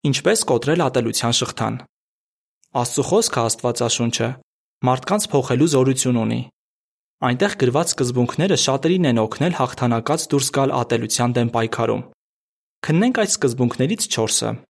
Ինչպես կոտրել ատելության շղթան։ Աստծո խոսքը Աստվածաշունչը մարդկանց փոխելու զորություն ունի։ Այնտեղ գրված սկզբունքները շատերին են օգնել հաղթանակած դուրս գալ ատելության դեմ պայքարում։ Քննենք այդ սկզբունքներից 4-ը։